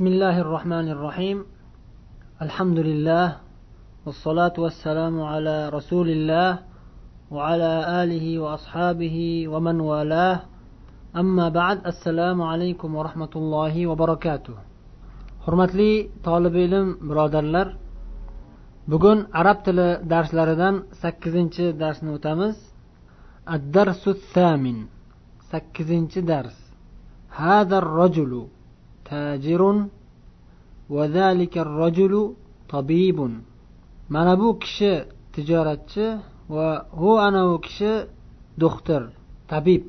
بسم الله الرحمن الرحيم الحمد لله والصلاة والسلام على رسول الله وعلى آله وأصحابه ومن والاه أما بعد السلام عليكم ورحمة الله وبركاته hurmatli tolib ilm birodarlar bugun arab tili darslaridan sakkizinchi darsni o'tamiz addarsu thamin sakkizinchi dars هذا الرجل tajirun va rajulu tabibun. Mana bu kishi tijoratchi va hu ana u kishi doktor tabib.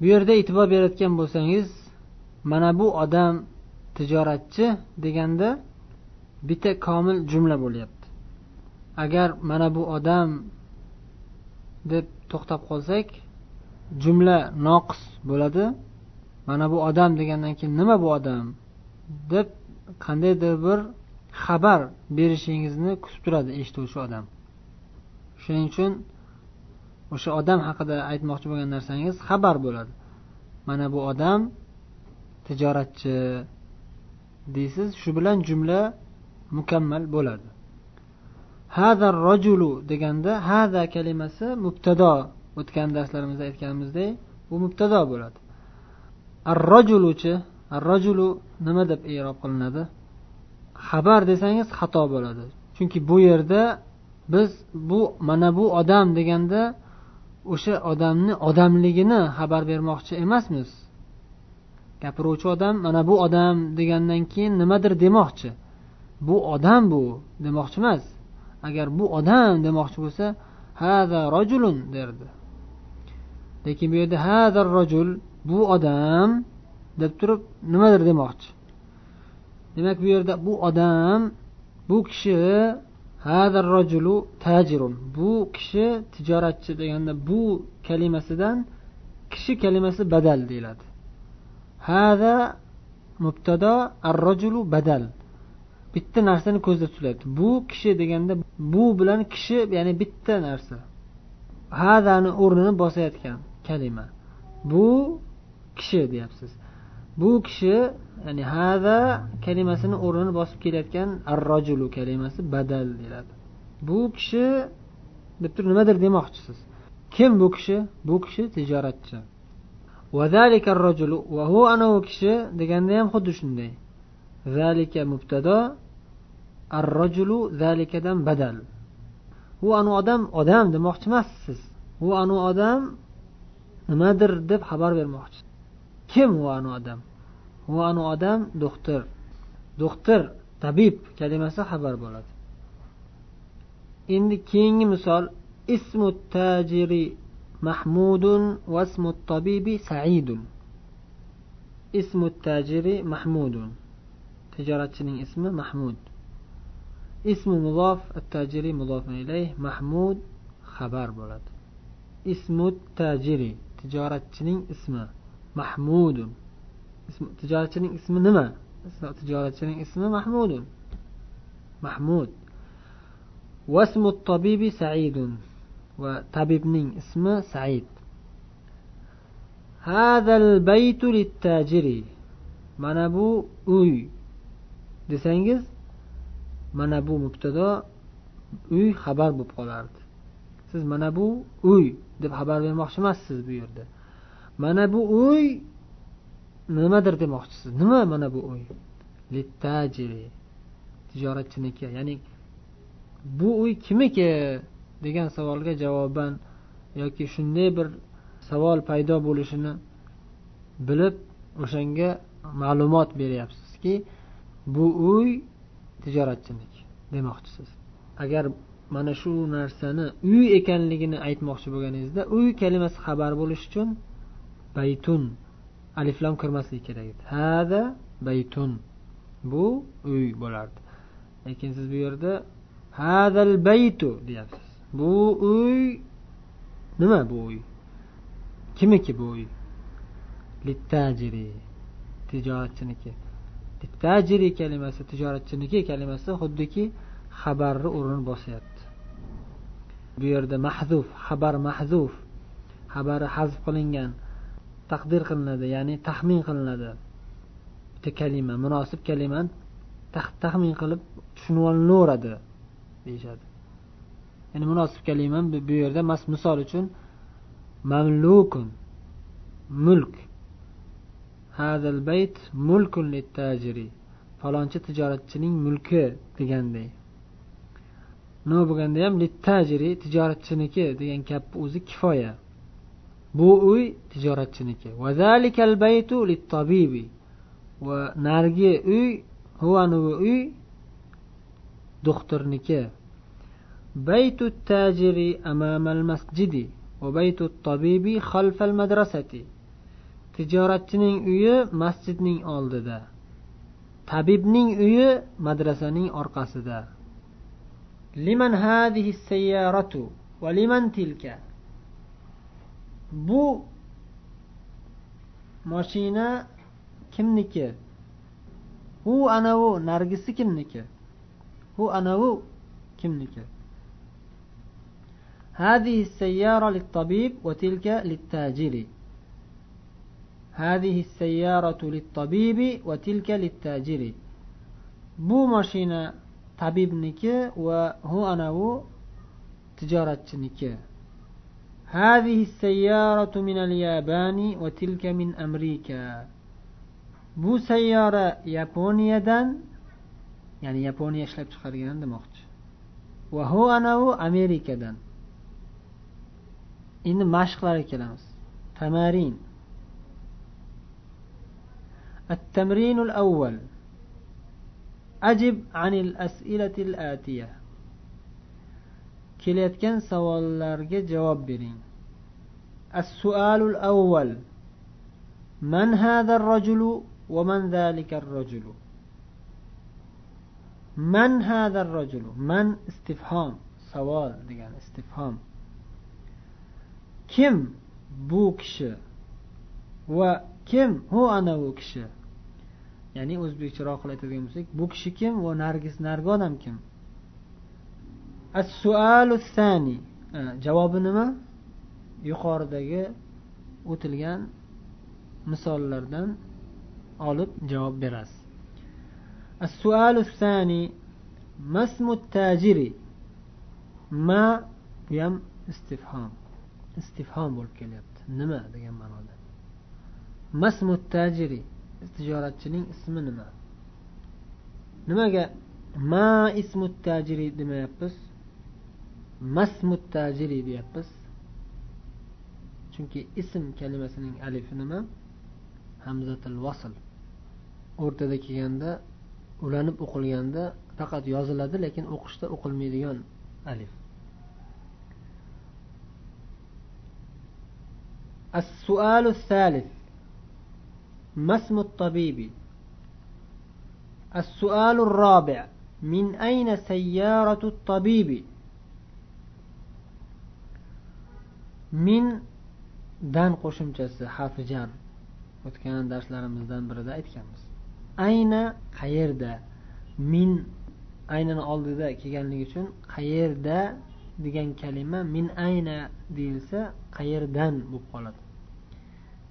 Bu yerda e'tibor berayotgan bo'lsangiz mana bu odam tijoratchi deganda bitta komil jumla bo'lyapti. Agar mana bu odam deb to'xtab qolsak jumla noqis bo'ladi. Mana bu odam degandan keyin nima bu odam? deb qandaydir bir xabar berishingizni kutib turadi eshituvchi odam. Shuning uchun o'sha odam haqida aytmoqchi bo'lgan narsangiz xabar bo'ladi. Mana bu odam tijoratchi deysiz shu bilan jumla mukammal bo'ladi. Hada rojulu deganda hada kalimasi mubtado o'tgan darslarimizda aytganimizdek bu mubtado bo'ladi. Arrojuluchi arrojulu nima deb e'rob qilinadi? Xabar desangiz xato bo'ladi. Chunki bu yerda biz bu mana bu odam deganda o'sha odamni odamligini xabar bermoqchi emasmiz. Gapiruvchi odam mana bu odam degandan keyin nimadir demoqchi. Bu odam bu demoqchi emas. Agar bu odam demoqchi bo'lsa hada rojulun derdi. Lekin bu yerda hada rojul bu odam deb turib nimadir demoqchi. Demak bu yerda bu odam bu kishi hadar rojulu tajirun. Bu kishi tijoratchi deganda bu kalimasidan kishi kalimasi badal deyiladi. Hada mubtado ar rojulu badal. Bitta narsani ko'zda tutilyapti bu kishi deganda bu bilan kishi ya'ni bitta narsa. Hadani o'rnini bosayotgan kalima. Bu kishi deyapsiz. Bu kishi ya'ni hada kalimasini o'rnini bosib kelayotgan ar rojulu kalimasi badal deyiladi. Bu kishi deb turib nimadir demoqchisiz. Kim bu kishi? Bu kishi tijoratchi. Rojulu va u anavi kishi deganda ham xuddi shunday. Zalika mubtado ar rojulu zalikadan badal. U anavi odam odam demoqchi emassiz u anavi odam nimadir deb xabar bermoqchi. Kim u anavi odam u anavi odam doktor doktor tabib kalimasi xabar bo'ladi. Endi keyingi misol ismu tajiri mahmudun vasmu tabibi saidun. Ismu tajiri mahmudun. Tijoratchining ismi mahmud. Ismu muzof tajiri muzof ilayh mahmud xabar bo'ladi. Ismu tajiri tijoratchining ismi. mahmudun. Tijoratchining ismi nima? Tijoratchining ismi mahmudun. Mahmud. Vasmu tabibi saidun. Va tabibning ismi said. Hadal baytu littajiri. Mana bu uy. Desangiz mana bu mubtado uy xabar bo'lib qolardi. Siz mana bu uy deb xabar bermoqchi emassiz bu yerda. Mana bu uy nimadir demoqchisiz. Nima mana bu uy? Littajiri tijoratchiniki. Ya'ni bu uy kimniki degan savolga javoban yoki shunday bir savol paydo bo'lishini bilib o'shanga ma'lumot beryapsizki bu uy tijoratchiniki demoqchisiz. Agar mana shu narsani uy ekanligini aytmoqchi bo'lganingizda uy kalimasi xabar bo'lishi uchun baytun. Aliflam kirmasligi kerak edi. Hada baytun. Bu uy bo'lardi. Lekin siz bu yerda hadal baytu deyapsiz. Bu uy nima bu uy? Kimniki bu uy? Littajiri. Tijoratchiniki. Littajiri kalimasi tijoratchiniki kalimasi xuddiki xabarni o'rnini bosyapti. Bu yerda mahzuf xabar mahzuf. Xabari hazf qilingan. Taqdir qilinadi ya'ni taxmin qilinadi. Bitta kalima munosib kalimani taxmin qilib tushunib olinaveradi deyishadi. Ya'ni munosib kalima bu yerda misol uchun mamlukun mulk. Hadal bayt mulkun littajiri falonchi tijoratchining mulki deganday nima bo'lganda ham littajiri tijoratchiniki degan gapni o'zi kifoya. bu uy tijoratchiniki. Baytu va narigi uy huvanavi uy doktorniki baytu tajiri amamal masjidi va baytu tabibi xalfal madrasati. Tijoratchining uyi masjidning oldida. Tabibning uyi madrasaning orqasida. Liman hadhihi sayyaratu va liman tilka. bu mashina kimniki? U anavi nargisi kimniki? U anavi kimniki? هذه السيارة للطبيب وتلك للتاجر هذه السيارة للطبيب وتلك للتاجر بو ماشينا طبيب نكي وهو أنا تجارة نكي هذه السيارة من اليابان وتلك من أمريكا. بو سيارة يابونية دان؟ يعني يابونيا شلب تخرجان دمخت وهو أنا هو أمريكا دان. إن مشق لاركلامس تمارين. التمرين الأول. أجب عن الأسئلة الآتية. kelayotgan savollarga javob bering. Avval man hada rajulu va man zalika rajulu man rajulu man istifhom. Savol degan istifhom. Kim bu kishi? Va kim? Hu ana u kishi? Ya'ni o'zbekcharoq qilib aytadigan bo'lsak bu kishi kim va nargis nargi odam kim? As sani javobi nima? Yuqoridagi o'tilgan misollardan olib javob berasiz. Assualu sani masmu tajiri. Ma bu ham istifhom. Istifhom bo'lib kelyapti. Nima degan ma'noda? Masmu tajiri. Tijoratchining ismi nima? Nimaga ma ismu tajiri demayapmiz? masmu tajiri deyapmiz chunki ism kalimasining alifi nima hamzatil vasl o'rtada kelganda ulanib o'qilganda faqat yoziladi lekin o'qishda o'qilmaydigan alif السؤال الثالث ما اسم الطبيب السؤال الرابع من أين سيارة الطبيب min dan qo'shimchasi harfi jar o'tgan darslarimizdan birida aytganmiz. Ayna qayerda? Min aynani oldida kelganligi uchun qayerda degan kalima min ayna deyilsa qayerdan bo'lib qoladi?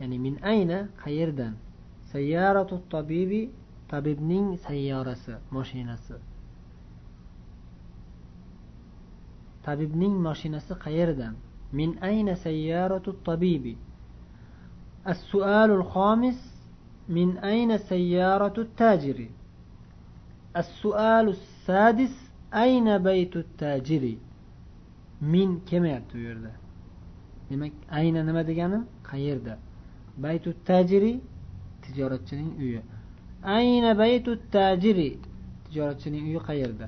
Ya'ni min ayna qayerdan? Sayyaratu tabibi tabibning sayyorasi mashinasi. Tabibning mashinasi qayerdan? min ayna sayyaratu tabibi السؤال الخامس من أين سيارة التاجر السؤال السادس أين بيت التاجر min kelmayapti bu yerda demak ayna nima degani qayerda baytu tajiri tijoratchining uyi ayna baytu tajiri tijoratchining uyi qayerda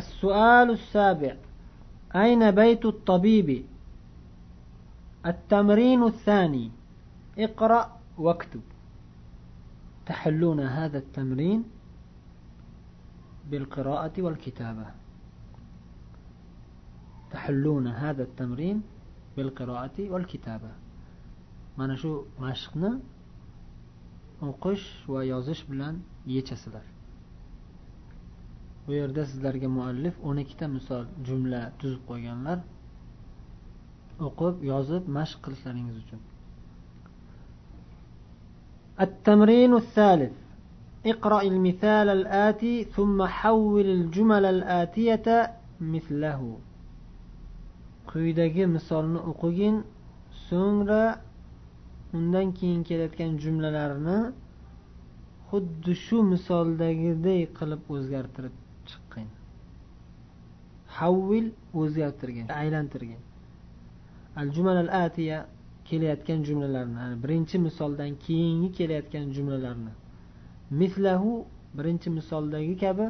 السؤال السابع أين بيت الطبيب؟ التمرين الثاني. اقرأ واكتب. تحلون هذا التمرين بالقراءة والكتابة. تحلون هذا التمرين بالقراءة والكتابة. mana shu mashqni o'qish va yozish bilan yechasizlar bu yerda sizlarga muallif o'n ikkita misol jumla tuzib qo'yganlar o'qib yozib mashq qilishlaringiz uchun التمرين الثالث اقرأ المثال الآتي ثم حول الجمل الآتية مثله quyidagi misolni o'qigin so'ngra undan keyin kelayotgan jumlalarni xuddi shu misoldagiday qilib o'zgartirib chiqqin havvil o'zgartirgin aylantirgin al jumal al atiya kelayotgan jumlalarni birinchi misoldan keyingi kelayotgan jumlalarni. Mislahu birinchi misoldagi kabi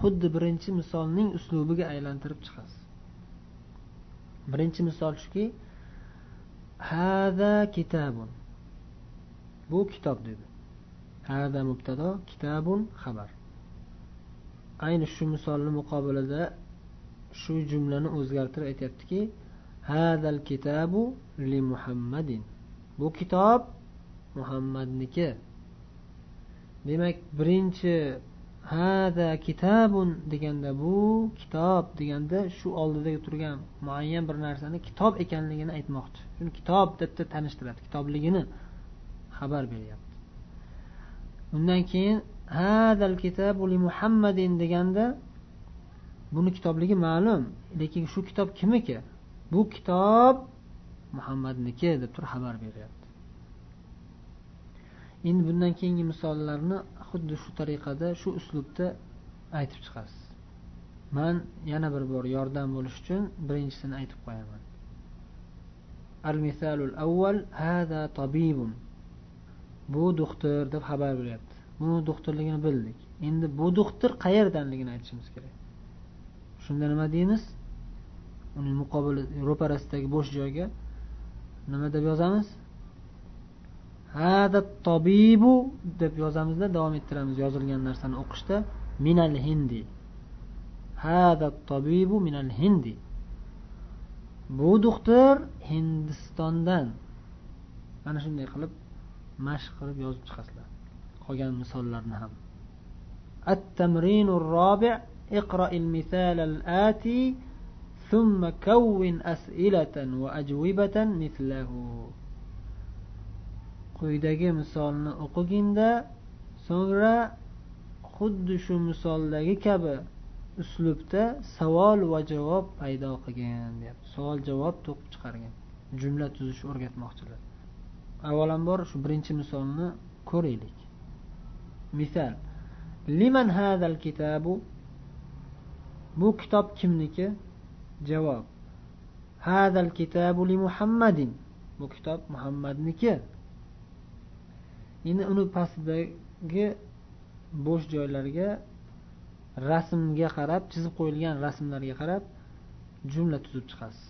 xuddi birinchi misolning uslubiga aylantirib chiqasiz. Birinchi misol shuki hada kitabun. Bu kitob dedi. Hada mubtado kitabun xabar. Ayni shu misolni muqobilida shu jumlani o'zgartirib aytyaptiki hadal kitabu li muhammadin. Bu kitob muhammadniki. Demak birinchi hada kitabun deganda bu kitob deganda shu oldidagi turgan muayyan bir narsani kitob ekanligini aytmoqchi. Shuni kitob deb tanishtiradi kitobligini xabar beryapti. Undan keyin hadal kitabu li muhammadin deganda buni kitobligi ma'lum lekin shu kitob kimniki bu kitob muhammadniki deb turib xabar beryapti. Endi bundan keyingi misollarni xuddi shu tariqada shu uslubda aytib chiqasiz. Man yana bir bor yordam bo'lish uchun birinchisini aytib qo'yaman. Al misalul avval hada tabibun. Bu doktor deb xabar beryapti. Buni doktorligini bildik. Endi bu doktor qayerdanligini aytishimiz kerak. Shunda nima deymiz? Uning muqobili ro'parasidagi bo'sh joyga nima deb yozamiz? Hada tobibu deb yozamizda davom ettiramiz yozilgan narsani o'qishda. Minal hindi. Hada tobibu minal hindi. Bu doktor hindistondan. Mana shunday qilib mashq qilib yozib chiqasizlar qolgan misollarni ham التمرين الرابع اقرأ المثال الآتي ثم كون أسئلة وأجوبة مثله quyidagi misolni o'qiginda so'ngra xuddi shu misoldagi kabi uslubda savol va javob paydo qilgin deyapti savol javob to'qib chiqargan jumla tuzishni o'rgatmoqchilar Avvalambor shu birinchi misolni ko'raylik. Misol liman hadal kitabu? Bu kitob kimniki? Javob hadal kitabu li muhammadin. Bu kitob muhammadniki. Endi uni pastidagi bo'sh joylarga rasmga qarab chizib qo'yilgan rasmlarga qarab jumla tuzib chiqasiz.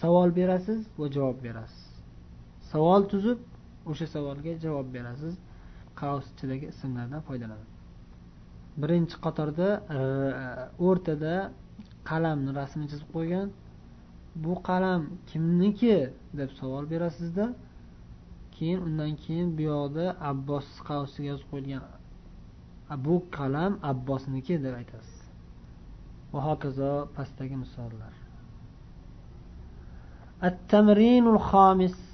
Savol berasiz va javob berasiz. savol tuzib o'sha savolga javob berasiz qavs ichidagi ismlardan foydalanib birinchi qatorda o'rtada qalamni rasmini chizib qo'ygan bu qalam kimniki deb savol berasizda keyin undan keyin bu yoqda abbos qavsiga yozib qo'yilgan bu qalam abbosniki deb aytasiz va hokazo pastdagi misollar التمرين الخامس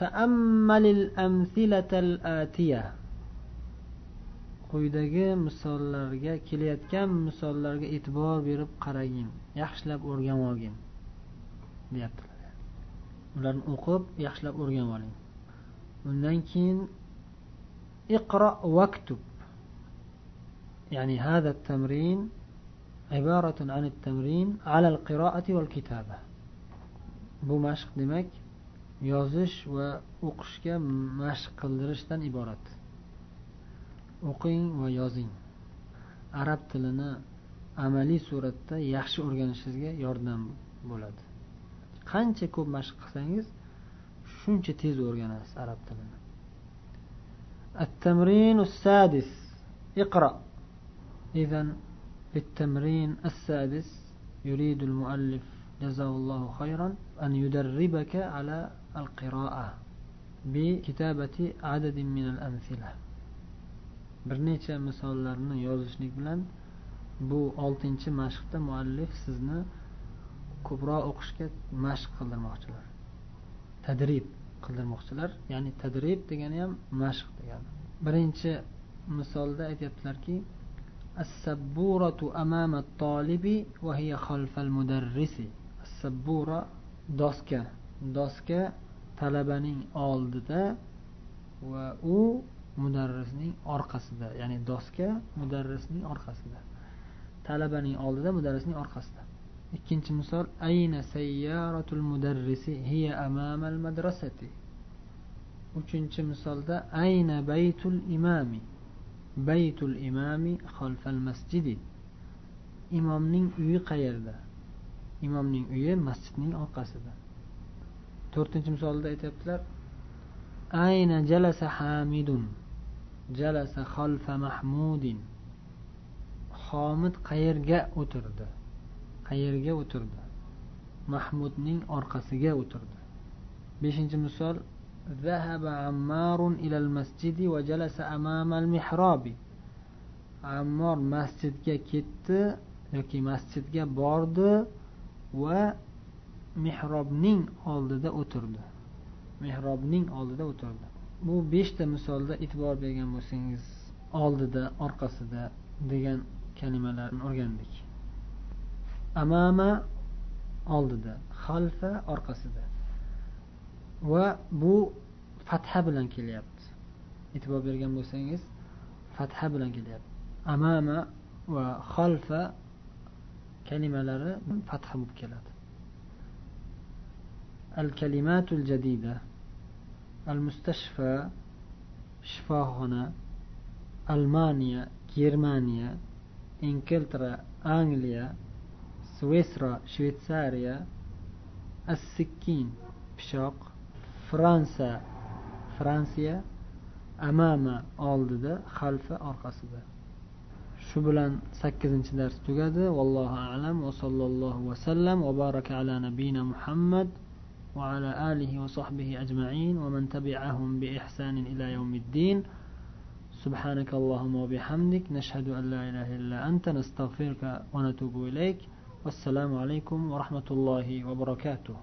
تأمل الأمثلة الآتية quyidagi misollarga kelayotgan misollarga e'tibor berib qaragin yaxshilab o'rganib olgin deyaptilar ularni o'qib yaxshilab o'rganib oling undan keyin اقرأ واكتب يعني هذا التمرين عبارة عن التمرين على القراءة والكتابة bu mashq demak yozish va o'qishga mashq qildirishdan iborat o'qing va yozing arab tilini amaliy suratda yaxshi o'rganishingizga yordam bo'ladi qancha ko'p mashq qilsangiz shuncha tez o'rganasiz arab tilini التمرين السادس اقرأ إذا للتمرين السادس يريد المؤلف جزاه الله خيرا أن يدربك على القراءة بكتابة عدد من الأمثلة bir necha misollarni yozishlik bilan bu oltinchi mashqda muallif sizni ko'proq o'qishga mashq qildirmoqchilar tadrib qildirmoqchilar ya'ni tadrib degani ham mashq degani birinchi misolda aytyaptilarki السبورة أمام الطالب وهي خلف المدرس السبورة doska. Doska talabaning oldida va u mudarrisning orqasida ya'ni doska mudarrisning orqasida. Talabaning oldida mudarrisning orqasida. Ikkinchi misol ayna sayyaratul mudarrisi hiya amamal madrasati? Uchinchi misolda ayna baytul imami baytul imami xalfal masjidi. Imomning uyi qayerda? imomning uyi masjidning orqasida to'rtinchi misolda aytyaptilar ayna jalasa hamidun jalasa xalfa mahmudin homid qayerga o'tirdi qayerga o'tirdi mahmudning orqasiga o'tirdi beshinchi misol ذهب عمار إلى المسجد وجلس أمام المحراب ammor masjidga ketdi yoki masjidga bordi va mehrobning oldida o'tirdi. Mehrobning oldida o'tirdi. Bu beshta misolda e'tibor bergan bo'lsangiz oldida orqasida degan kalimalarni o'rgandik. Amama oldida xalfa orqasida. Va bu fatha bilan kelyapti. E'tibor bergan bo'lsangiz fatha bilan kelyapti. Amama va xalfa kalimalari fatha bo'lib keladi. Al kalimatul jadida al mustashfa shifoxona almaniya germaniya inkeltra angliya svesra shvetsariya assikkin pishoq fransa fransiya amama oldida xalfa orqasida. Shu bilan sakkizinchi dars tugadi. Vallohu alam. Va sallallohu vasallam va baraka ala nabiyina muhammad وعلى آله وصحبه أجمعين ومن تبعهم بإحسان إلى يوم الدين سبحانك اللهم وبحمدك نشهد أن لا إله إلا أنت نستغفرك ونتوب إليك والسلام عليكم ورحمة الله وبركاته